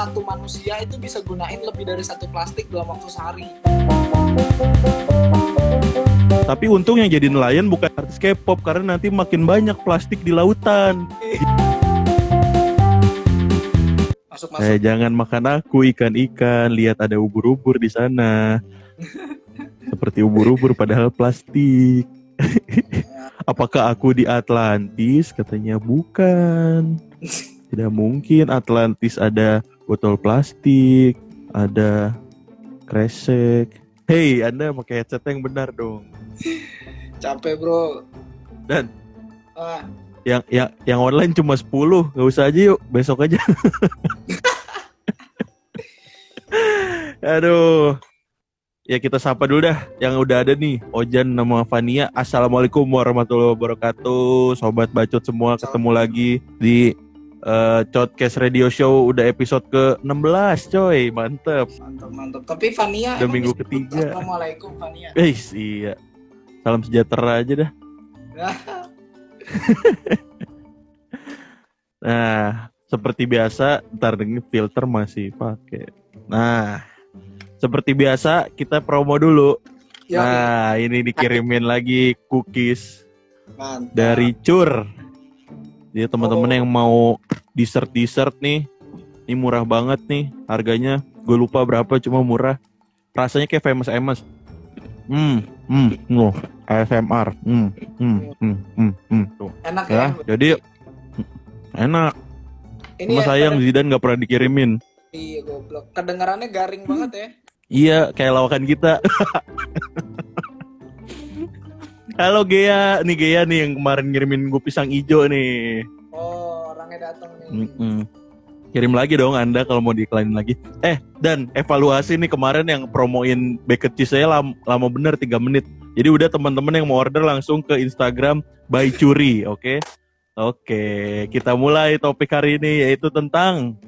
satu manusia itu bisa gunain lebih dari satu plastik dalam waktu sehari. Tapi untung yang jadi nelayan bukan artis K-pop karena nanti makin banyak plastik di lautan. Masuk Eh, masuk. jangan makan aku ikan-ikan, lihat ada ubur-ubur di sana. Seperti ubur-ubur padahal plastik. Apakah aku di Atlantis? Katanya bukan. Tidak mungkin Atlantis ada botol plastik, ada kresek. Hei, Anda pakai headset yang benar dong. Capek bro. Dan Ah, yang yang yang online cuma 10, nggak usah aja yuk, besok aja. Aduh. Ya kita sapa dulu dah yang udah ada nih. Ojan nama Fania. Assalamualaikum warahmatullahi wabarakatuh. Sobat bacot semua ketemu lagi di eh, Codcast Radio Show udah episode ke-16 coy. Mantep. mantap mantap. Tapi Fania Udah minggu ketiga. Assalamualaikum Fania. Eh iya. Salam sejahtera aja dah. Nah, seperti biasa, ntar dengan filter masih pakai. Nah, seperti biasa kita promo dulu. Yo, Nah, ini dikirimin lagi cookies mantap. dari Cur. Jadi teman-teman Oh. yang mau dessert-dessert nih, ini murah banget nih harganya. Gue lupa berapa, cuma murah. Rasanya kayak famous Amos. Hmm, hmm, no, ASMR. Hmm, hmm, hmm, hmm, hmm. Tuh. enak Ya, ya. jadi enak. ini Cuma ya, sayang pada- Zidane nggak pernah dikirimin. Iya goblok. Kedengarannya garing banget ya. Iya, kayak lawakan kita. Halo Gea, nih Gea nih yang kemarin ngirimin gue pisang ijo nih. Oh, orangnya datang nih. Mm-mm. Kirim lagi dong Anda kalau mau diiklanin lagi. Eh, dan evaluasi nih kemarin yang promoin bacon cheese saya lama, lama bener 3 menit. Jadi udah teman-teman yang mau order langsung ke Instagram by Curi, oke? Oke, kita mulai topik hari ini yaitu tentang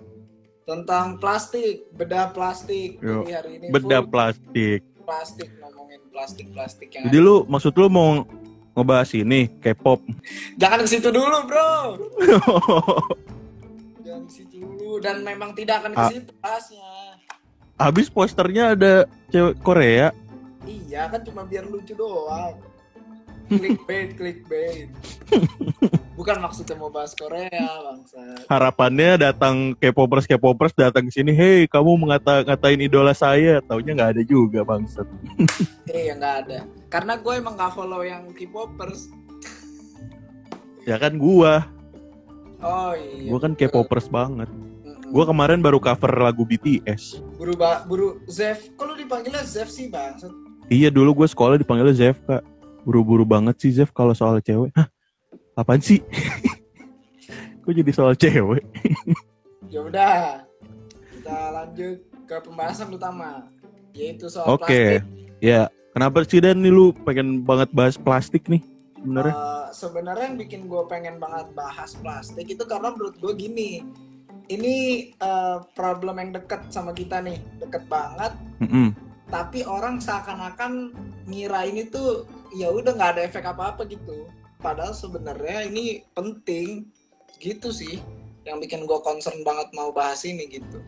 Tentang plastik, bedah plastik. Yo, Jadi hari ini bedah full plastik. Plastik ngomongin plastik-plastik yang Jadi lu maksud lu mau ngebahas ini K-pop? Jangan ke situ dulu, Bro. Jangan ke situ dulu dan memang tidak akan ke Ah. situ bahasnya. Habis posternya ada cewek Korea. Iya, kan cuma biar lucu doang. Clickbait, clickbait. Bukan maksudnya mau bahas Korea, bangsa. Harapannya datang K-popers K-popers datang ke sini, "Hei, kamu mengata ngatain idola saya." Taunya nggak ada juga, bangsat. Eh, ya nggak ada. Karena gue emang nggak follow yang K-popers. Ya kan gua, Oh iya. gua kan K-popers banget. Gua kemarin baru cover lagu BTS. buru ba buru Zef. Kok lu dipanggilnya Zef sih, Bang? Iya, dulu gue sekolah dipanggilnya Zef, Kak. Buru-buru banget sih Zef kalau soal cewek. Hah? Apaan sih? Kok jadi soal cewek? Ya udah. Kita lanjut ke pembahasan utama, yaitu soal Oke. plastik. Ya, kenapa sih Dan nih lu pengen banget bahas plastik nih? Sebenarnya? Eh, sebenarnya yang bikin gue pengen banget bahas plastik itu karena menurut gue gini ini eh, problem yang deket sama kita nih deket banget Mm-mm. tapi orang seakan-akan ngira ini tuh ya udah nggak ada efek apa-apa gitu padahal sebenarnya ini penting gitu sih yang bikin gue concern banget mau bahas ini gitu.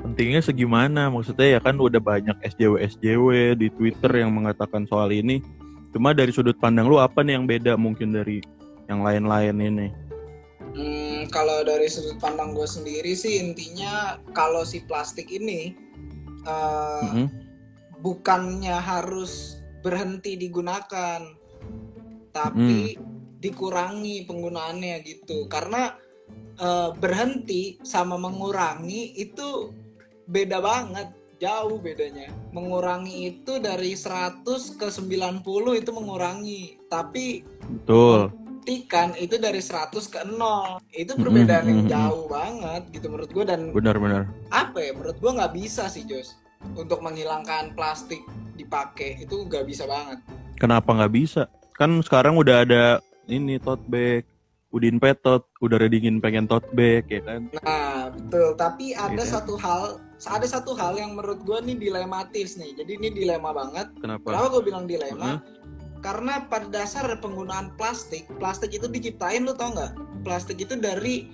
Pentingnya segimana? Maksudnya ya kan udah banyak SJW SJW di Twitter yang mengatakan soal ini. Cuma dari sudut pandang lu apa nih yang beda mungkin dari yang lain-lain ini? Hmm, kalau dari sudut pandang gue sendiri sih intinya kalau si plastik ini eh, Mm-mm. bukannya harus berhenti digunakan, tapi dikurangi penggunaannya gitu. Karena eh, berhenti sama mengurangi itu beda banget, jauh bedanya. Mengurangi itu dari 100 ke 90 itu mengurangi, tapi betul. buktikan itu dari 100 ke 0 itu perbedaan yang Mm-mm. jauh banget gitu menurut gue dan benar-benar apa ya menurut gue nggak bisa sih Jos untuk menghilangkan plastik dipakai. Itu nggak bisa banget. Kenapa nggak bisa kan sekarang udah ada ini tote bag Udin Petot udah readingin pengen tote bag ya kan nah betul tapi ada Iya. satu hal ada satu hal yang menurut gue nih dilematis nih jadi ini dilema banget kenapa kenapa gue bilang dilema karena pada dasar penggunaan plastik plastik itu diciptain lu tau nggak plastik itu dari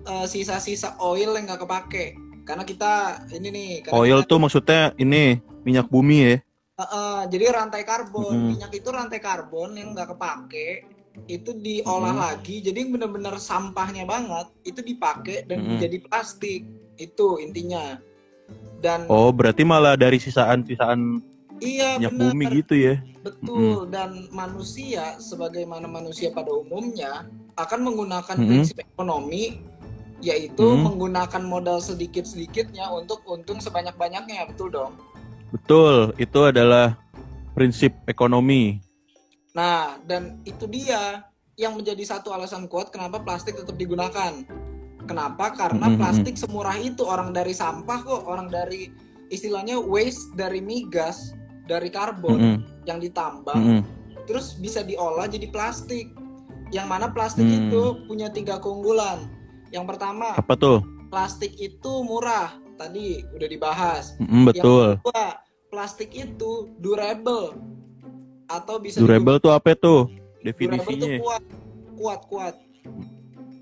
eh, sisa-sisa oil yang nggak kepake. Karena kita ini nih. Oil kita- tuh maksudnya ini minyak bumi ya. Eh, jadi rantai karbon, Mm-mm. minyak itu rantai karbon yang nggak kepake itu diolah Mm-mm. lagi, jadi bener-bener sampahnya banget itu dipakai dan Mm-mm. jadi plastik itu intinya. Dan Oh, berarti malah dari sisaan-sisaan iya minyak benar bumi gitu ya. betul dan manusia sebagaimana manusia pada umumnya akan menggunakan Mm-mm. prinsip ekonomi yaitu Mm. menggunakan modal sedikit-sedikitnya untuk untung sebanyak-banyaknya, betul dong. Betul, itu adalah prinsip ekonomi. Nah, dan itu dia yang menjadi satu alasan kuat kenapa plastik tetap digunakan. Kenapa? Karena Mhm. plastik semurah itu orang dari sampah kok, orang dari istilahnya waste dari migas, dari karbon Mm-mm, yang ditambang, mm-mm. terus bisa diolah jadi plastik. Yang mana plastik Hmm. itu punya tiga keunggulan. Yang pertama, Apa tuh? plastik itu murah. Tadi udah dibahas. Mm-mm, betul. Yang kedua, plastik itu durable atau bisa Durable tuh apa tuh? Durable tuh Definisinya kuat, kuat, kuat.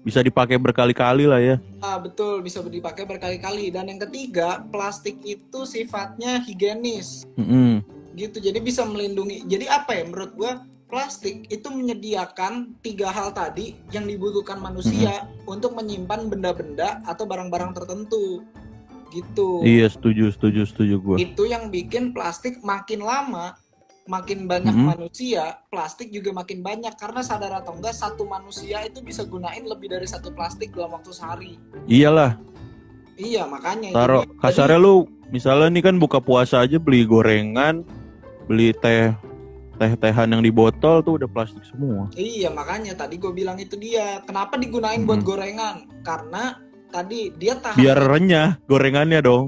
bisa dipakai berkali-kali lah ya. Ah betul, bisa dipakai berkali-kali. Dan yang ketiga, plastik itu sifatnya higienis, Mm-mm. gitu. Jadi bisa melindungi. Jadi apa ya? Menurut gua, plastik itu menyediakan tiga hal tadi yang dibutuhkan manusia untuk menyimpan benda-benda atau barang-barang tertentu, gitu. Iya, setuju, setuju, setuju gua. Itu yang bikin plastik makin lama makin banyak Mhm. manusia, plastik juga makin banyak karena sadar atau enggak satu manusia itu bisa gunain lebih dari satu plastik dalam waktu sehari. Iyalah, Iya makanya. taruh kasarnya lu misalnya nih kan buka puasa aja beli gorengan, beli teh teh-tehan yang di botol tuh udah plastik semua. Iya makanya tadi gue bilang itu dia. Kenapa digunain buat Mhm. gorengan? Karena tadi dia tahan. Biar renyah gorengannya dong.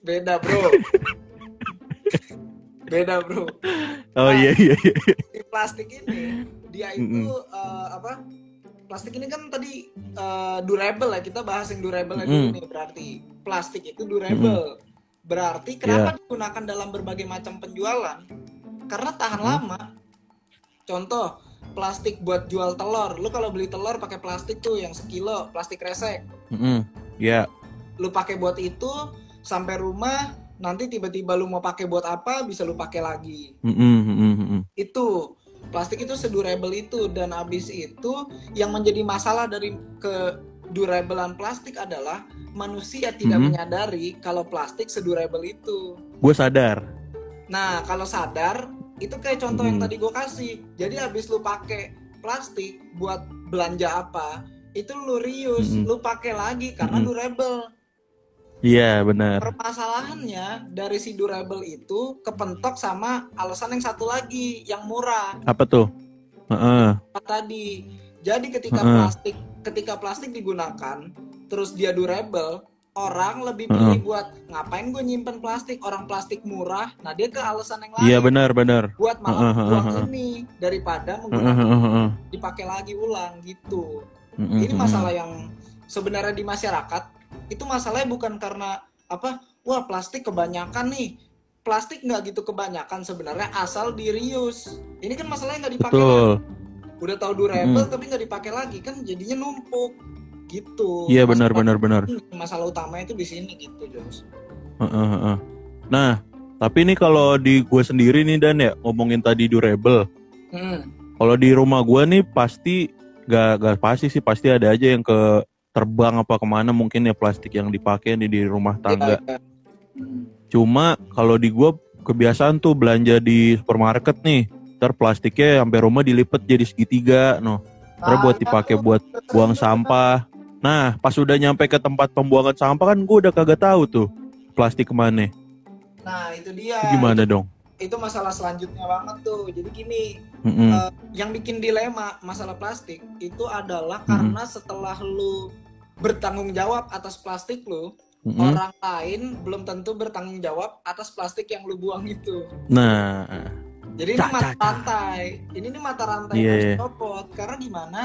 Beda bro. Beda bro. Oh Nah. iya iya. iya. Di plastik ini dia itu eh, apa? Plastik ini kan tadi eh, durable ya. Kita bahas yang durable dulu Mm. nih berarti. Plastik itu durable. Berarti Iya. kenapa digunakan dalam berbagai macam penjualan? Karena tahan Mm. lama. Contoh plastik buat jual telur. Lu kalau beli telur pakai plastik tuh yang sekilo, plastik resek. Mm-mm. Ya, lu pakai buat itu sampai rumah nanti tiba-tiba lu mau pakai buat apa bisa lu pakai lagi mm-mm, mm-mm. itu plastik itu sedurable itu dan abis itu yang menjadi masalah dari ke durabelan plastik adalah manusia tidak Mhm. menyadari kalau plastik sedurable itu gue sadar. nah kalau sadar itu kayak contoh yang Mhm. tadi gue kasih jadi abis lu pakai plastik buat belanja apa itu lu reuse Mhm. lu pakai lagi karena Mhm. durable Iya benar. permasalahannya dari si durable itu kepentok sama alasan yang satu lagi yang murah Apa tuh? Heeh. apa tadi jadi ketika Heeh. plastik ketika plastik digunakan terus dia durable orang lebih pilih buat ngapain gue nyimpen plastik orang plastik murah nah dia ke alasan yang lain Iya benar benar. buat malah Heeh, heeh, buang ini daripada menggunakan heeh, heeh. dipakai lagi ulang gitu Mm-mm, ini mm-mm. masalah yang sebenarnya di masyarakat itu masalahnya bukan karena apa wah plastik kebanyakan nih plastik nggak gitu kebanyakan sebenarnya asal di reuse ini kan masalahnya nggak dipakai Betul. lagi. udah tahu durable Mm. tapi nggak dipakai lagi kan jadinya numpuk gitu Iya benar benar benar. masalah utamanya itu di sini gitu Jos Heeh, heeh. Nah, tapi ini kalau di gue sendiri nih dan ya ngomongin tadi durable. hmm. Kalau di rumah gue nih pasti gak, gak pasti sih pasti ada aja yang ke terbang apa ke mana mungkin ya plastik yang dipakai nih di rumah tangga. Iya, iya. Hmm. Cuma kalau di gue kebiasaan tuh belanja di supermarket nih, ntar plastiknya sampai rumah dilipet jadi segitiga, noh. Ntar buat Nah, dipakai itu buat buang sampah. Nah, pas udah nyampe ke tempat pembuangan sampah kan gue udah kagak tahu tuh plastik ke mana. nah itu dia Itu gimana itu, dong? itu masalah selanjutnya banget tuh jadi gini Mm-mm. Eh, yang bikin dilema masalah plastik itu adalah karena setelah lu bertanggung jawab atas plastik lu, Mm-mm. orang lain belum tentu bertanggung jawab atas plastik yang lu buang itu. Nah, Jadi ini mata rantai. Ini nih mata rantai yang harus iya. dicopot. Karena gimana?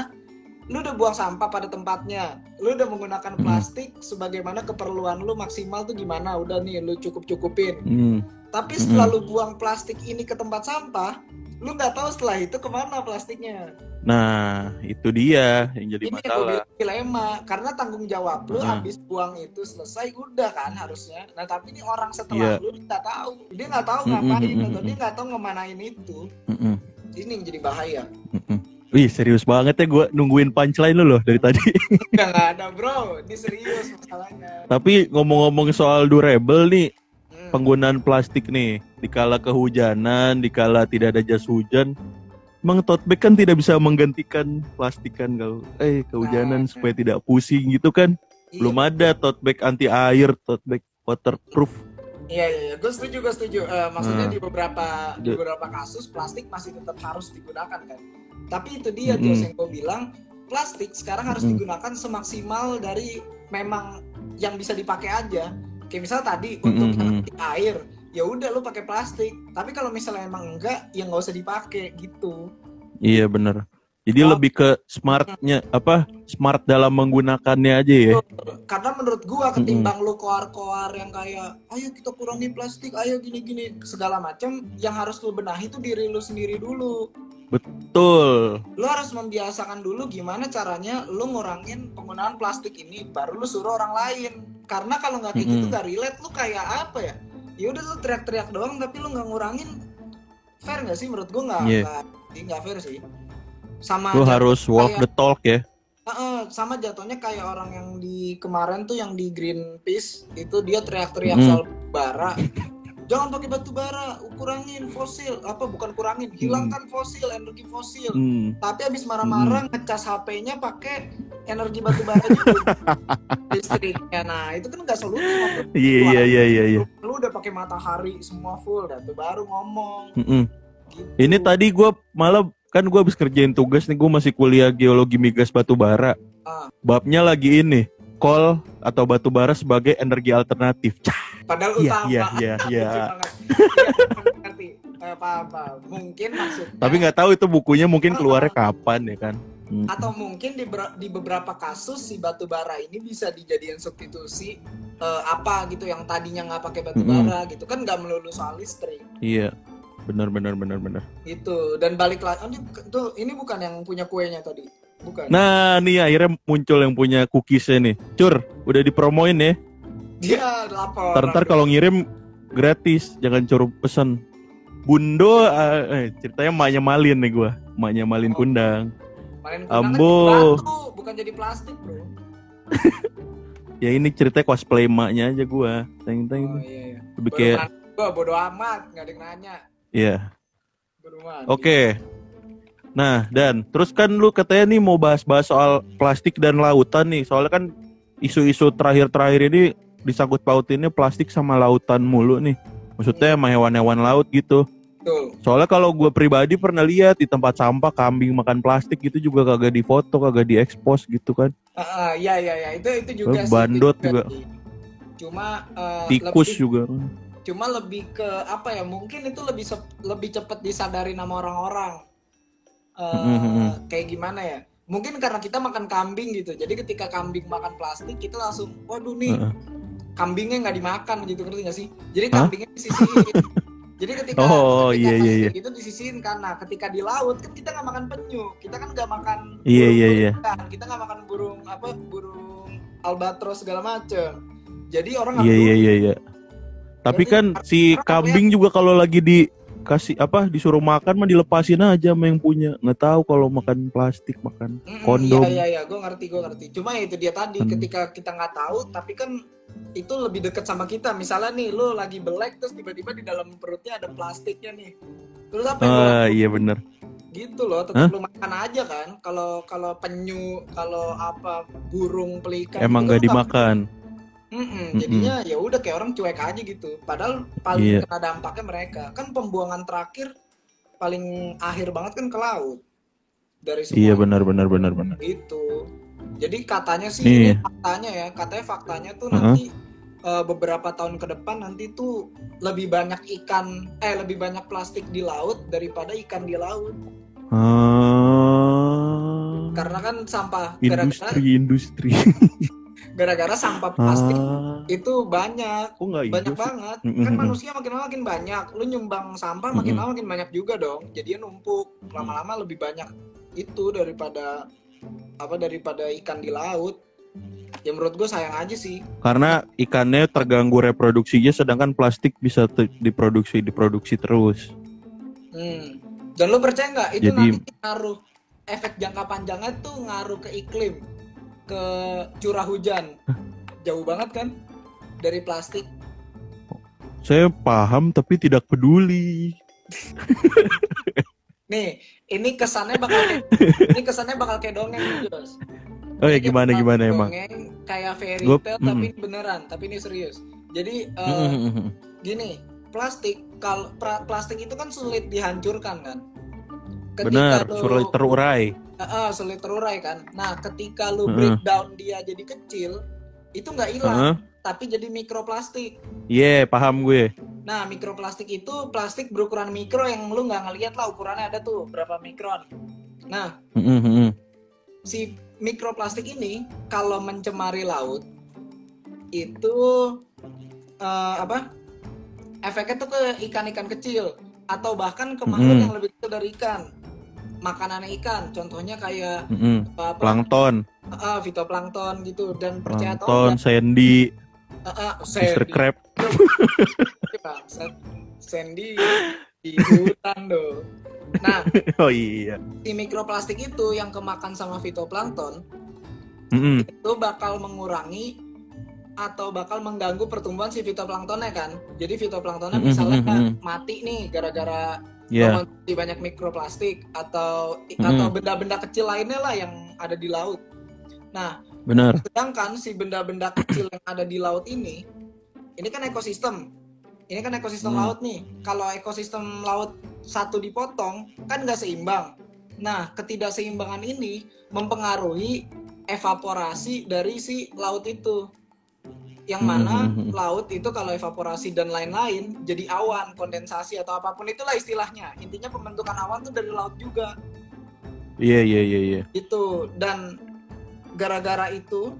Lu udah buang sampah pada tempatnya. Lu udah menggunakan Mhm. plastik sebagaimana keperluan lu maksimal tuh gimana? Udah nih lu cukup-cukupin. mm, Tapi Mm-mm. setelah lu buang plastik ini ke tempat sampah, lu nggak tahu setelah itu ke mana plastiknya. Nah, itu dia yang jadi ini masalah. bilang dilema karena tanggung jawab lu Heeh. habis buang itu selesai udah kan harusnya. Nah tapi ini orang setelah Iya. lu nggak tahu, dia nggak tahu Mm-mm, ngapain mm-mm, atau dia nggak tahu ngemanain itu. Mm-mm, Ini yang jadi bahaya. mm-mm. Wih, serius banget ya gue nungguin punchline lu loh dari tadi. Nggak ada bro, ini serius masalahnya. Tapi ngomong-ngomong soal durable nih, Hmm. penggunaan plastik nih, dikala kehujanan, dikala tidak ada jas hujan, emang tote bag kan tidak bisa menggantikan plastik kan kalau eh kehujanan Nah. supaya tidak pusing gitu kan. Iya. Belum ada tote bag anti air, tote bag waterproof. Iya iya, iya. gue setuju gue setuju. Eh, maksudnya Nah. di beberapa di beberapa kasus plastik masih tetap harus digunakan kan. Tapi itu dia. Jos yang gue bilang plastik sekarang harus Mm-mm. digunakan semaksimal dari memang yang bisa dipakai aja. Kayak misal tadi untuk yang anti air, ya udah lu pakai plastik. Tapi kalau misalnya emang enggak, ya nggak usah dipakai gitu. Iya bener. Jadi Oh. lebih ke smartnya apa? Smart dalam menggunakannya aja ya. Karena menurut gua ketimbang lu koar-koar yang kayak ayo kita kurangi plastik, ayo gini-gini segala macam, yang harus lu benahi itu diri lu sendiri dulu. Betul. lu harus membiasakan dulu gimana caranya lu ngurangin penggunaan plastik ini baru lu suruh orang lain karena kalau nggak kayak gitu Mm-mm. nggak relate lu kayak apa ya ya udah lu teriak-teriak doang tapi lu nggak ngurangin fair nggak sih menurut gua nggak Iya. nggak fair sih sama Lu harus walk kayak- the talk ya. Heeh, sama jatuhnya kayak orang yang di kemarin tuh yang di Greenpeace itu dia teriak-teriak Mm. soal bara jangan pakai batu bara kurangin fosil apa bukan kurangin hilangkan fosil energi fosil Hmm. tapi abis marah-marah ngecas HP-nya pakai energi batu bara listriknya nah itu kan nggak solusi Iya iya iya iya iya. lu udah pakai matahari semua full tuh baru ngomong Mm-mm. gitu. Ini tadi gua malah kan gua habis kerjain tugas nih gua masih kuliah geologi migas batu bara. Ah. Babnya lagi ini, kol atau batu bara sebagai energi alternatif. Cah, padahal Iya utama iya iya iya. Iya, ngerti paham paham mungkin maksudnya Tapi nggak tahu itu bukunya mungkin keluarnya kapan ya kan. Mm. atau mungkin di, di beberapa kasus si batu bara ini bisa dijadikan substitusi eh, apa gitu yang tadinya nggak pakai batu bara gitu kan nggak melulu soal listrik Iya. Benar benar benar benar. gitu dan balik lagi oh, ini, tuh ini bukan yang punya kuenya tadi bukan Nah, nih akhirnya muncul yang punya cookiesnya nih. Cur, udah dipromoin ya. Dia lapor Ntar, kalau ngirim gratis, jangan curu pesan. Bundo, eh, eh, ceritanya emaknya Malin nih gua, emaknya Malin Oh. Kundang. Main kundangan Ambo. jadi batu, bukan jadi plastik bro Ya ini ceritanya cosplay emaknya aja gua. Teng teng. oh iya iya Lebih Bodo kayak, gua bodo amat nggak ada yang nanya iya. amat Oke. Nah, dan terus kan lu katanya nih mau bahas-bahas soal plastik dan lautan nih. Soalnya kan isu-isu terakhir-terakhir ini disangkut pautinnya plastik sama lautan mulu nih. Maksudnya sama hewan-hewan laut gitu. betul Soalnya kalau gue pribadi pernah lihat di tempat sampah kambing makan plastik gitu juga kagak difoto, kagak diekspos gitu kan. Ah, ah, iya iya iya itu itu juga sih, bandot itu juga. sih. cuma eh, Tikus lebih- juga. cuma lebih ke apa ya mungkin itu lebih sep- lebih cepat disadari nama orang-orang Eh, Mhm. kayak gimana ya mungkin karena kita makan kambing gitu jadi ketika kambing makan plastik kita langsung waduh nih Heeh. Kambingnya nggak dimakan gitu ngerti nggak sih jadi kambingnya disisihin jadi ketika Oh, ketika iya, iya, iya. itu disisihin karena ketika di laut kan kita nggak makan penyu kita kan nggak makan Iya, burung iya, iya. pelikan, kita nggak makan burung apa burung albatros segala macem jadi orang Iya iya iya iya. Tapi kan si kambing juga kalau lagi dikasih apa disuruh makan mah dilepasin aja sama yang punya. Nggak tahu kalau makan plastik makan. Mm-mm, Kondom. Iya iya iya, gue ngerti gue ngerti. Cuma ya itu dia tadi, Hmm. ketika kita nggak tahu, tapi kan itu lebih deket sama kita. Misalnya nih, lu lagi belek terus tiba-tiba di dalam perutnya ada plastiknya nih. Terus apa yang Ah iya bener. Gitu loh, tetap lu makan aja kan. Kalau kalau penyu, kalau apa burung pelikan. Emang gitu nggak dimakan. Mm-mm. jadinya ya udah kayak orang cuek aja gitu. Padahal paling Iya. kena dampaknya mereka. Kan pembuangan terakhir paling akhir banget kan ke laut. Dari semua Iya benar benar benar benar. gitu. Jadi katanya sih Nih. ini faktanya ya, katanya faktanya tuh Uh-uh. nanti eh, beberapa tahun ke depan nanti tuh lebih banyak ikan eh lebih banyak plastik di laut daripada ikan di laut. Ah. Karena kan sampah gara-gara industri industri. gara-gara sampah plastik Ah, itu banyak. Nggak banyak sih? banget. Mm, kan manusia makin lama makin banyak. Lu nyumbang sampah makin Mm, lama makin banyak juga dong. Jadinya numpuk. Lama-lama lebih banyak itu daripada apa daripada ikan di laut. Ya menurut gue sayang aja sih. Karena ikannya terganggu reproduksinya, sedangkan plastik bisa diproduksi diproduksi terus. hmm. dan lu percaya nggak? Itu Jadi- nanti ngaruh efek jangka panjangnya tuh ngaruh ke iklim ke curah hujan. Jauh banget kan dari plastik. Saya paham tapi tidak peduli. nih ini kesannya bakal ini kesannya bakal kayak dongeng nih Jos. Oh ya gimana gimana emang? dongeng, kayak fairy Gua- tale tapi ini beneran tapi ini serius. Jadi eh, Mm, mm, mm. gini plastik kalau plastik itu kan sulit dihancurkan kan Benar, lu- sulit terurai. Eh, sulit terurai kan nah ketika lu Heeh. breakdown dia jadi kecil itu nggak hilang Heeh. tapi jadi mikroplastik Iya, paham gue. nah mikroplastik itu plastik berukuran mikro yang lu nggak ngeliat lah ukurannya ada tuh berapa mikron nah Mm, mm, mm. si mikroplastik ini kalau mencemari laut itu eh, apa efeknya tuh ke ikan-ikan kecil atau bahkan ke makhluk Mm-mm. yang lebih kecil dari ikan makanan ikan contohnya kayak Mm, mm. apa, apa Plankton, eh, fitoplankton gitu dan plankton, Sandy, eh, Mr. Sandy Crab. bangsat. Sandy di hutan doh nah Oh iya. si mikroplastik itu yang kemakan sama fitoplankton Mm, mm. itu bakal mengurangi atau bakal mengganggu pertumbuhan si fitoplanktonnya kan. Jadi fitoplanktonnya misalnya mm, mm, mati nih gara-gara Iya. mengonsumsi banyak mikroplastik atau Mm. atau benda-benda kecil lainnya lah yang ada di laut. Nah, Benar. sedangkan si benda-benda kecil yang ada di laut ini ini kan ekosistem. Ini kan ekosistem Hmm. laut nih. Kalau ekosistem laut satu dipotong kan nggak seimbang. Nah, ketidakseimbangan ini mempengaruhi evaporasi dari si laut itu. Yang Hmm, mana hmm, hmm. laut itu kalau evaporasi dan lain-lain jadi awan, kondensasi atau apa pun itulah istilahnya. Intinya pembentukan awan tuh dari laut juga Iya, iya, iya, iya. itu dan gara-gara itu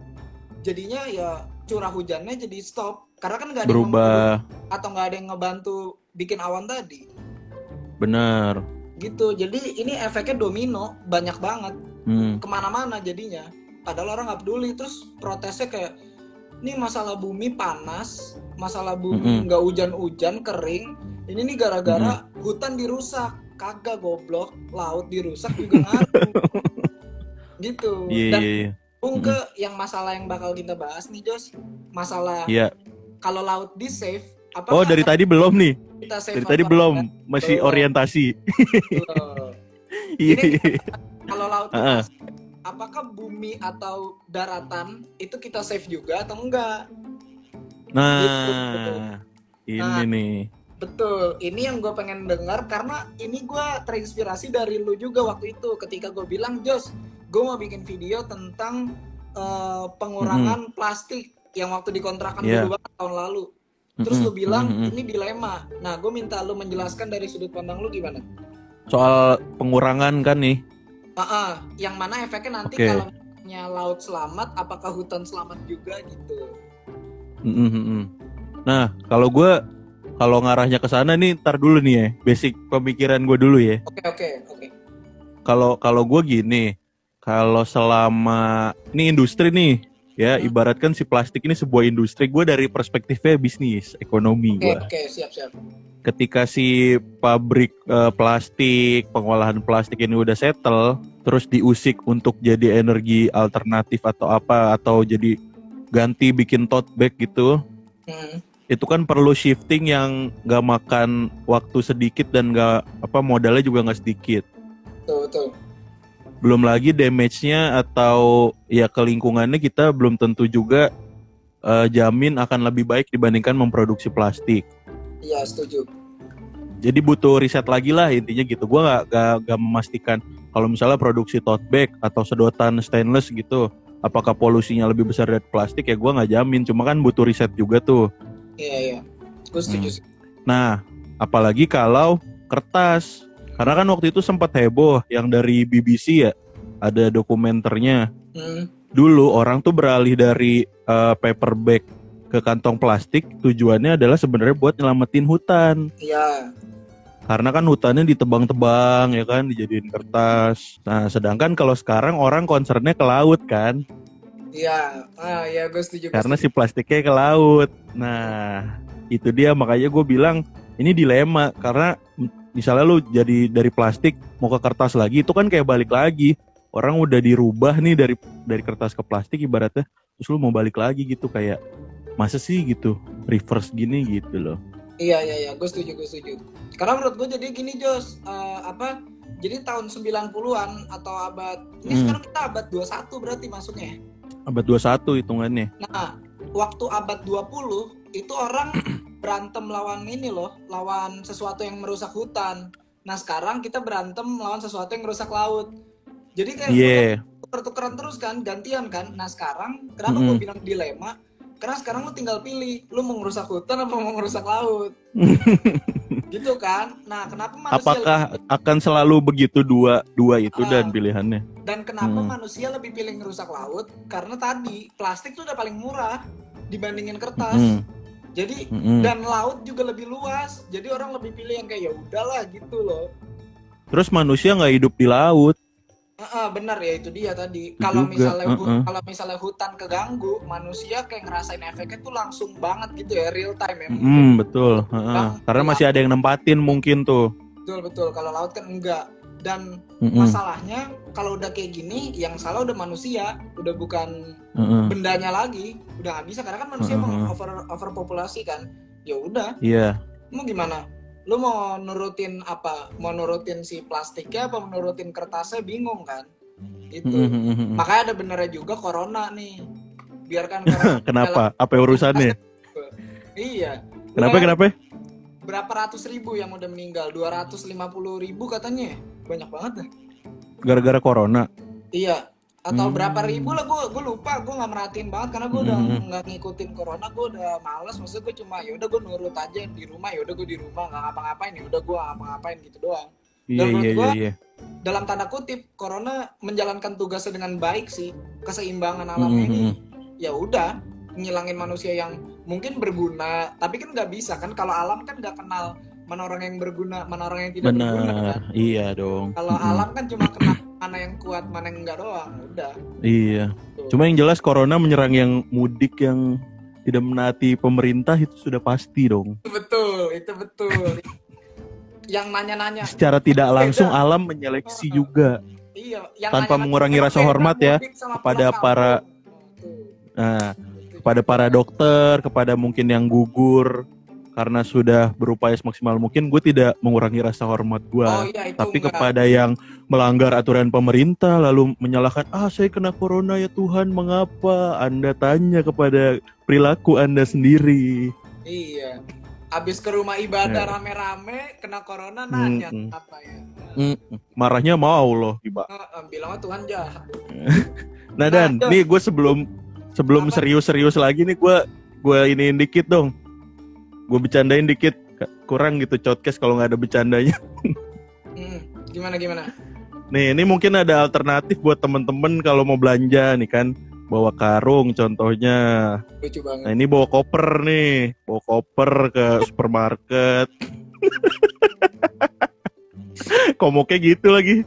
jadinya ya curah hujannya jadi stop karena kan nggak ada yang Berubah. membantu atau nggak ada yang ngebantu bikin awan tadi Benar. gitu jadi ini efeknya domino banyak banget Hmm. ke mana-mana jadinya padahal orang nggak peduli terus protesnya kayak ini masalah bumi panas masalah bumi nggak hujan-hujan kering ini nih gara-gara hutan dirusak kagak goblok laut dirusak juga ngaruh gitu Iya, dan iya, iya. Bung ke yang masalah yang bakal kita bahas nih Jos masalah Iya. kalau laut di save apa Oh, dari tadi belum nih. kita save Dari tadi belum. enggak? Masih Belum. orientasi. Iya. Ini- kalau laut kita Heeh. Apakah bumi atau daratan itu kita save juga atau enggak Nah, ini Nah. nih. betul ini yang gue pengen dengar karena ini gue terinspirasi dari lu juga waktu itu ketika gue bilang Jos gue mau bikin video tentang eh, pengurangan plastik yang waktu dikontrakan Iya. dulu banget tahun lalu Terus lu bilang mm-mm. ini dilema. Nah, gue minta lu menjelaskan dari sudut pandang lu gimana? soal pengurangan kan nih. Ah, ah, yang mana efeknya nanti Oke. kalau laut selamat, apakah hutan selamat juga gitu? Mm-mm. Nah, kalau gue kalau ngarahnya ke sana nih, ntar dulu nih ya, basic pemikiran gue dulu ya. Oke, oke, oke. Kalau kalau gue gini, kalau selama ini industri nih, ya Hmm. ibaratkan si plastik ini sebuah industri. Gue dari perspektifnya bisnis, ekonomi Oke, gue. oke, siap, siap. Ketika si pabrik eh, plastik, pengolahan plastik ini udah settle, terus diusik untuk jadi energi alternatif atau apa, atau jadi ganti bikin tote bag gitu, Hmm, itu kan perlu shifting yang nggak makan waktu sedikit dan nggak apa modalnya juga nggak sedikit. betul, betul. Belum lagi damage-nya atau ya ke lingkungannya kita belum tentu juga eh, jamin akan lebih baik dibandingkan memproduksi plastik. Iya, setuju. Jadi butuh riset lagi lah intinya gitu. Gua nggak nggak nggak memastikan kalau misalnya produksi tote bag atau sedotan stainless gitu, apakah polusinya lebih besar dari plastik ya gua nggak jamin. Cuma kan butuh riset juga tuh. Iya, iya. Gue setuju Hmm. sih. Nah, apalagi kalau kertas. Karena kan waktu itu sempat heboh yang dari BBC ya, ada dokumenternya. Hmm, dulu orang tuh beralih dari eh, paper bag ke kantong plastik tujuannya adalah sebenarnya buat nyelamatin hutan. Iya. karena kan hutannya ditebang-tebang ya kan dijadiin kertas. Nah sedangkan kalau sekarang orang concernnya ke laut kan? Iya. Ah, ya gue setuju. karena si plastiknya ke laut. Nah itu dia. Makanya gue bilang ini dilema. Karena misalnya lu jadi dari plastik mau ke kertas lagi itu kan kayak balik lagi. Orang udah dirubah nih dari dari kertas ke plastik ibaratnya. Terus lu mau balik lagi gitu kayak masa sih gitu reverse gini gitu loh Iya iya iya, gue setuju gue setuju. Karena menurut gue jadi gini Jos, Eh, apa? Jadi tahun 90-an atau abad ini Hmm. sekarang kita abad 21 berarti masuknya. ya? abad 21 hitungannya Nah, waktu abad 20 itu orang berantem lawan ini loh, lawan sesuatu yang merusak hutan. Nah, sekarang kita berantem lawan sesuatu yang merusak laut. Jadi kayak iya tuker-tukeran terus kan, gantian kan. Nah, sekarang kenapa Mm-mm. gue bilang dilema? Karena sekarang lu tinggal pilih, lu mau ngerusak hutan apa mau ngerusak laut. gitu kan. Nah, kenapa manusia apakah akan selalu begitu dua dua itu Ah. dan pilihannya dan kenapa Hmm. manusia lebih pilih ngerusak laut? Karena tadi plastik tuh udah paling murah dibandingin kertas. Mm, Jadi mm, mm. dan laut juga lebih luas. Jadi orang lebih pilih yang kayak ya udahlah gitu loh. terus manusia nggak hidup di laut Ah, ah, benar ya itu dia tadi. Kalau misalnya hu- uh-uh. kalau misalnya hutan keganggu, manusia kayak ngerasain efeknya tuh langsung banget gitu ya, real time ya. Mm, betul Heeh. Bang, karena iya. masih ada yang nempatin mungkin tuh Betul betul. Kalau laut kan enggak. Dan Mm-mm. masalahnya kalau udah kayak gini, yang salah udah manusia, udah bukan Heeh. bendanya lagi. Udah nggak bisa karena kan manusia Uh-uh. emang over overpopulasi kan. Ya udah, iya mau gimana? Lu mau nurutin apa? Mau nurutin si plastiknya apa menurutin kertasnya bingung kan? Itu. Mm-mm. Makanya ada benernya juga corona nih. Biarkan corona kenapa apa urusannya Iya. kenapa Lumayan kenapa Berapa ratus ribu yang udah meninggal? 250 ribu katanya. Banyak banget dah. gara-gara corona Iya. Atau Hmm. berapa ribu lah gue gue lupa gue nggak merhatiin banget karena gue udah Hmm. nggak ngikutin corona gue udah males maksudnya gue cuma ya udah gue nurut aja di rumah ya udah gue di rumah nggak ngapa-ngapain ya udah gue ngapa-ngapain gitu doang iya menurut iya iya gua, iya dalam tanda kutip corona menjalankan tugasnya dengan baik sih keseimbangan alamnya ini Mm-mm. ya udah ngilangin manusia yang mungkin berguna tapi kan nggak bisa kan kalau alam kan nggak kenal mana orang yang berguna mana orang yang tidak berguna benar kan? iya dong. Kalau Mm-mm. alam kan cuma kenal mana yang kuat mana yang enggak doang udah. Iya. Tuh. cuma yang jelas corona menyerang yang mudik yang tidak menaati pemerintah itu sudah pasti dong. Itu betul itu betul. Yang nanya-nanya. Secara tidak langsung Beda. alam menyeleksi juga. Iya yang Tanpa nanya-nanya, mengurangi "Kenapa rasa hormat ya kepada para- kampung?" Tuh, nah kepada para dokter kepada mungkin yang gugur karena sudah berupaya semaksimal mungkin gue tidak mengurangi rasa hormat gue oh iya tapi enggak. kepada yang melanggar aturan pemerintah lalu menyalahkan ah saya kena corona ya Tuhan mengapa? Anda tanya kepada perilaku anda sendiri. Iya. Abis ke rumah ibadah Ya. rame-rame kena corona nanya Mm-mm. apa ya? Mm, marahnya mau loh tiba Heeh, bilangnya Tuhan jahat. Nah Nah, dan Jos. nih gue sebelum sebelum serius-serius lagi nih gue gue iniin dikit dong gue bercandain dikit kurang gitu podcast kalau nggak ada bercandanya Hmm, gimana gimana Nih, ini mungkin ada alternatif buat temen-temen kalau mau belanja nih kan. Bawa karung contohnya. lucu Nah, banget ini bawa koper nih. Bawa koper ke supermarket. Komoknya gitu lagi.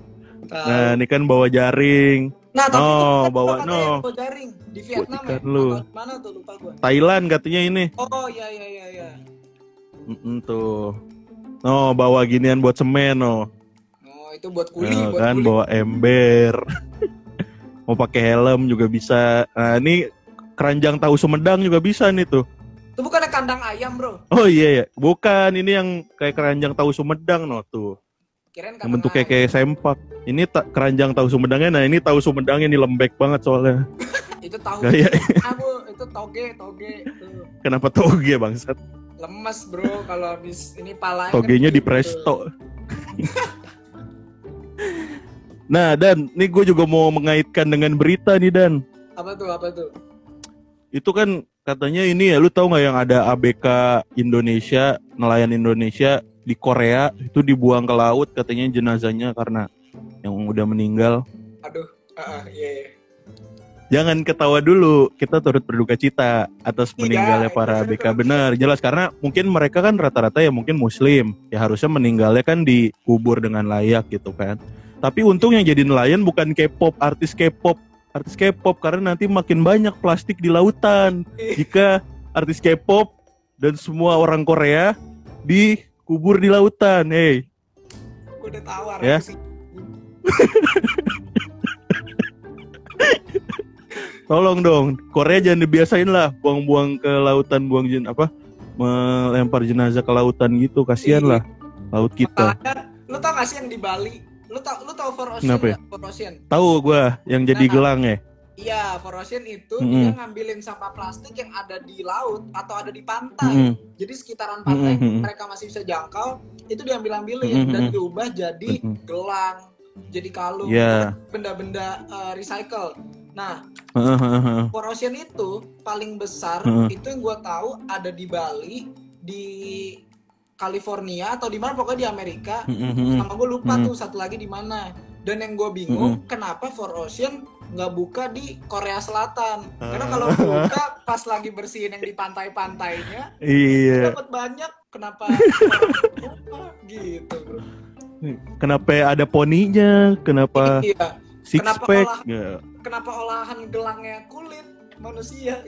Nah, ini kan bawa jaring. Nah, tapi No, kan bawa no. bawa jaring di Vietnam ya. lu. Mana tuh lupa gua. Thailand katanya ini. Oh iya iya iya iya. Mm-mm, tuh. No, bawa ginian buat semen no. Oh, itu buat kuli, Nah, buat kan kuli. bawa ember. mau pakai helm juga bisa. Nah, ini keranjang tahu Sumedang juga bisa nih tuh. Itu bukannya kandang ayam, Bro. Oh iya ya, bukan ini yang kayak keranjang tahu Sumedang no tuh. Kirain Yang bentuknya ayam. kayak sempak. Ini ta- keranjang tahu Sumedangnya, nah ini tahu Sumedangnya ini lembek banget soalnya. Itu tahu. Gaya. Bu, itu toge, toge. Tuh. Kenapa toge bangsat? Lemes, Bro, kalau habis ini palanya. Togenya kan di gitu. presto. nah dan, nih gue juga mau mengaitkan dengan berita nih dan. Apa tuh? Apa tuh? Itu kan katanya ini ya, lu tahu nggak yang ada ABK Indonesia, nelayan Indonesia di Korea itu dibuang ke laut katanya jenazahnya karena yang udah meninggal. Aduh. Ah, ah, iya, iya. Jangan ketawa dulu. Kita turut berduka cita atas Iya, meninggalnya para. ABK benar. Jelas karena mungkin mereka kan rata-rata ya mungkin muslim. Ya harusnya meninggalnya kan dikubur dengan layak gitu kan. Tapi untung yang jadi nelayan bukan K-pop, artis K-pop. Artis K-pop karena nanti makin banyak plastik di lautan. Jika artis K-pop dan semua orang Korea dikubur di lautan. Hey, Gue udah tahu Ya. sih. tolong dong Korea jangan dibiasain lah buang-buang ke lautan buang jen apa melempar jenazah ke lautan gitu kasihan lah laut kita lu tau gak sih yang di Bali? Lu tau lu tau For Ocean Kenapa ya? For Ocean. tahu gua yang jadi Nah. gelang ya Iya, For Ocean itu Mm-mm. dia ngambilin sampah plastik yang ada di laut atau ada di pantai. Mm-mm. Jadi sekitaran pantai Mm-mm. mereka masih bisa jangkau, itu diambil-ambilin Mm-mm. dan diubah jadi Mm-mm. gelang, jadi kalung, Iya. benda-benda uh, recycle. Nah. For Ocean itu paling besar itu yang gue tahu ada di Bali, di California atau di mana pokoknya di Amerika. Sama gue lupa tuh satu lagi di mana. Dan yang gue bingung kenapa For Ocean nggak buka di Korea Selatan? Karena kalau buka pas lagi bersihin yang di pantai-pantainya iya dapat banyak. Kenapa gitu? bro. kenapa ada poninya kenapa Iya. Six Kenapa pack olah- Ya. Kenapa olahan gelangnya kulit manusia?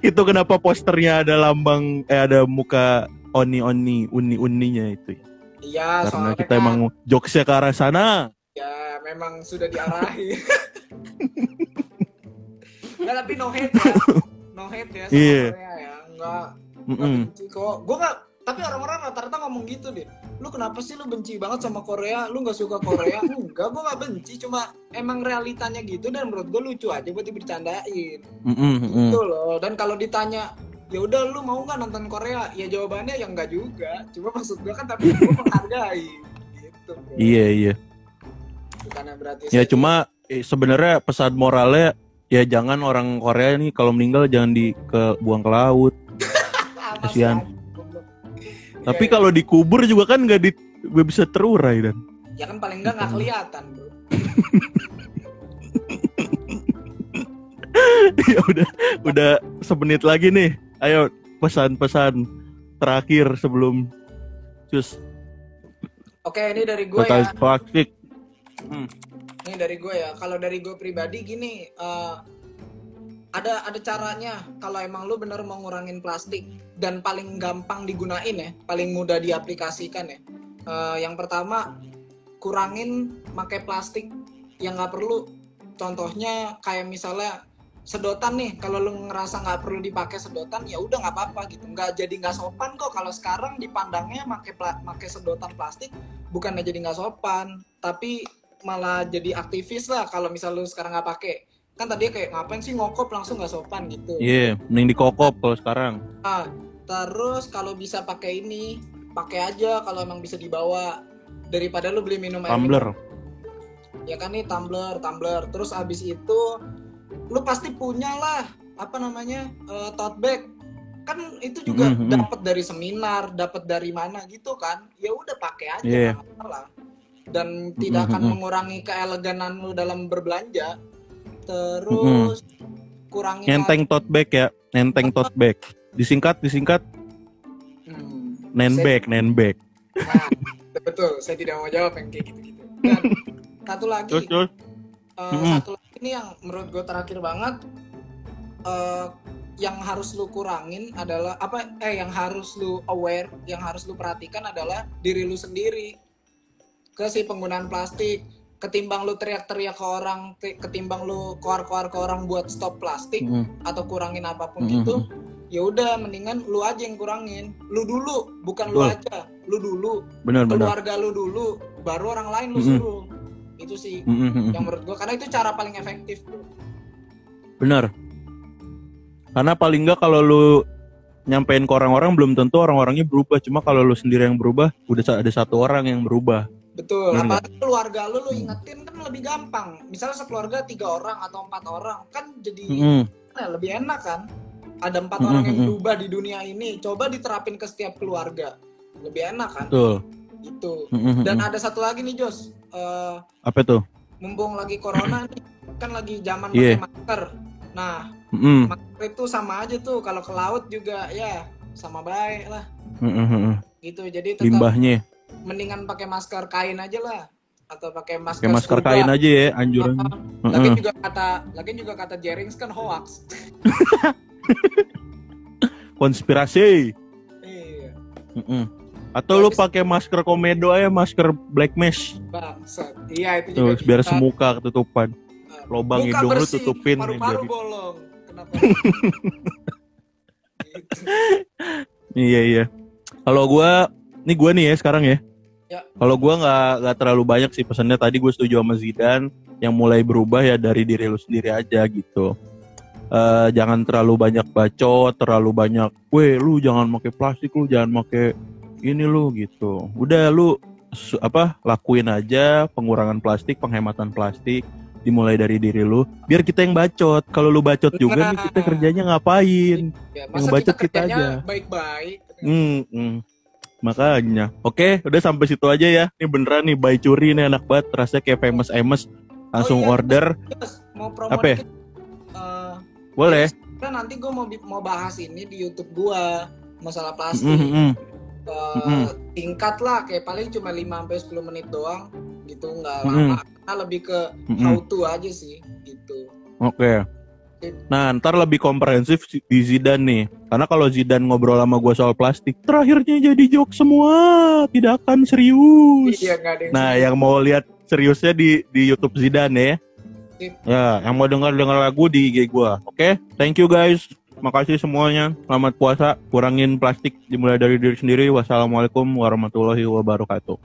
itu kenapa posternya ada lambang eh ada muka oni oni uni uninya itu Iya, karena soalnya kita kan, emang jokesnya ke arah sana ya memang sudah diarahi. Nggak, tapi no hate ya. No hate ya sama Iya. Korea ya. Nggak, nggak Mm-mm. benci kok. Gue nggak, tapi orang-orang rata-rata ngomong gitu deh. Lu kenapa sih lu benci banget sama Korea? Lu nggak suka Korea? Enggak, gue nggak benci. Cuma emang realitanya gitu dan menurut gue lucu aja buat dibercandain. Mm-mm, mm-mm. Gitu loh. Dan kalau ditanya, ya udah lu mau nggak nonton Korea? Ya jawabannya ya enggak juga. Cuma maksud gue kan tapi gue menghargai. Gitu. Bro. iya iya Bukannya berarti Ya cuma eh, sebenarnya pesan moralnya ya jangan orang Korea nih kalau meninggal jangan di ke buang ke laut. Kasihan. Goblok. Tapi Iya, kalau dikubur juga kan nggak di nggak bisa terurai dan. iya. ya kan paling enggak nggak kelihatan bro ya udah udah semenit lagi nih. Ayo pesan-pesan terakhir sebelum cus oke ini dari gue total ya plastik. ini dari gue ya kalau dari gue pribadi gini eh, ada ada caranya. Kalau emang lu bener mau ngurangin plastik dan paling gampang digunain ya paling mudah diaplikasikan ya. Eh, yang pertama kurangin pakai plastik yang nggak perlu. Contohnya kayak misalnya sedotan nih kalau lu ngerasa nggak perlu dipakai sedotan ya udah nggak apa-apa gitu. Nggak jadi nggak sopan kok kalau sekarang dipandangnya pakai pakai sedotan plastik bukannya jadi nggak sopan tapi malah jadi aktivis lah kalau misal lu sekarang nggak pakai kan tadi kayak ngapain sih ngokop langsung nggak sopan gitu Iya, mending dikokop kalau sekarang. Ah, terus kalau bisa pakai ini pakai aja kalau emang bisa dibawa daripada lu beli minum air Tumbler. ya kan nih tumbler tumbler terus abis itu lu pasti punya lah apa namanya eh, tote bag kan itu juga Mhm, mhm. dapat dari seminar dapat dari mana gitu kan ya udah pakai aja Iya. nggak masalah dan tidak Mhm, akan mhm. mengurangi keeleganan lu dalam berbelanja terus kurangi Nenteng tote bag ya, nenteng tote bag. Disingkat, disingkat Hmm, nenbag, nenbag. Nah, betul. Saya tidak mau jawab yang kayak gitu-gitu. Dan satu lagi, Terus terus. eh, Mm-mm. satu lagi ini yang menurut gue terakhir banget, eh, yang harus lu kurangin adalah apa? Eh, yang harus lu aware, yang harus lu perhatikan adalah diri lu sendiri. Ke si penggunaan plastik. Ketimbang lu teriak-teriak ke orang, ti- ketimbang lu koar-koar ke orang buat stop plastik Mm, atau kurangin apa pun mm, gitu, mm. ya udah mendingan lu aja yang kurangin. Lu dulu, bukan lu Betul. aja. Lu dulu benar. keluarga lu dulu baru orang lain lu Mm-mm. suruh itu sih Mm, mm, mm. yang menurut gua karena itu cara paling efektif bro Benar. Karena paling nggak kalau lu nyampein ke orang-orang belum tentu orang-orangnya berubah. Cuma kalau lu sendiri yang berubah, udah ada satu orang yang berubah. Betul Bener apalagi keluarga lu lu ingetin kan lebih gampang misalnya sekeluarga tiga orang atau empat orang kan jadi Mm, ya, lebih enak kan ada empat Mm-mm, orang yang mm-mm. berubah di dunia ini coba diterapin ke setiap keluarga lebih enak kan Betul. gitu. Mm-mm. Dan ada satu lagi nih Jos, Eh, Apa tuh? mumpung lagi corona nih, kan lagi zaman pakai masker. Nah, Mm-mm. masker itu sama aja tuh kalau ke laut juga ya sama baik lah Mm-mm. gitu. Jadi tetap Limbahnya, mendingan pakai masker kain aja lah atau pakai masker pakai masker scuba. kain aja ya, anjuran. Lagi Mm-mm. juga kata, lagi juga kata Jerings kan hoax. Konspirasi. Iya. Atau lu pakai masker komedo aja, masker black mesh. bangsat. Iya itu Tuh, juga. biar bisa. semuka ketutupan. Lobang muka hidung lu bersih, tutupin nih, Paru-paru jadi. bolong. Kenapa? Gitu. Iya iya. Kalau gua, ini gua nih ya sekarang ya. Ya. Kalau gua nggak nggak terlalu banyak sih pesannya. Tadi gue setuju sama Zidane yang mulai berubah ya dari diri lu sendiri aja gitu. Eh jangan terlalu banyak bacot, terlalu banyak, weh lu jangan pakai plastik lu, jangan pakai ini lu gitu. Udah lu su- apa lakuin aja pengurangan plastik, penghematan plastik dimulai dari diri lu biar kita yang bacot kalau lu bacot juga nih kita Nah. kerjanya ngapain Ya, Yang masa bacot kita kita aja. baik-baik. Hmm, hmm. Makanya. Oke, udah sampai situ aja ya. Ini beneran nih by curi nih anak banget. Rasanya kayak famous Amos. Langsung Oh iya, order. Yes, mau promo Apa ya? Eh, Boleh. Kan nanti gue mau mau bahas ini di YouTube gua masalah plastik. Mm, mm, mm. Eh, Mm-mm. tingkat lah kayak paling cuma 5 sampai 10 menit doang gitu nggak Mm-mm. lama karena lebih ke Mm-mm. how to aja sih gitu. Oke. Nah, ntar lebih komprehensif si- di Zidane nih. Karena kalau Zidane ngobrol sama gua soal plastik, terakhirnya jadi joke semua, tidak akan serius. Iya yang Nah, serius. yang mau lihat seriusnya di di YouTube Zidane ya. Sip. Ya, yang mau dengar dengar lagu di IG gua. Oke, thank you guys. Makasih semuanya. Selamat puasa. Kurangin plastik dimulai dari diri sendiri. Wassalamualaikum warahmatullahi wabarakatuh.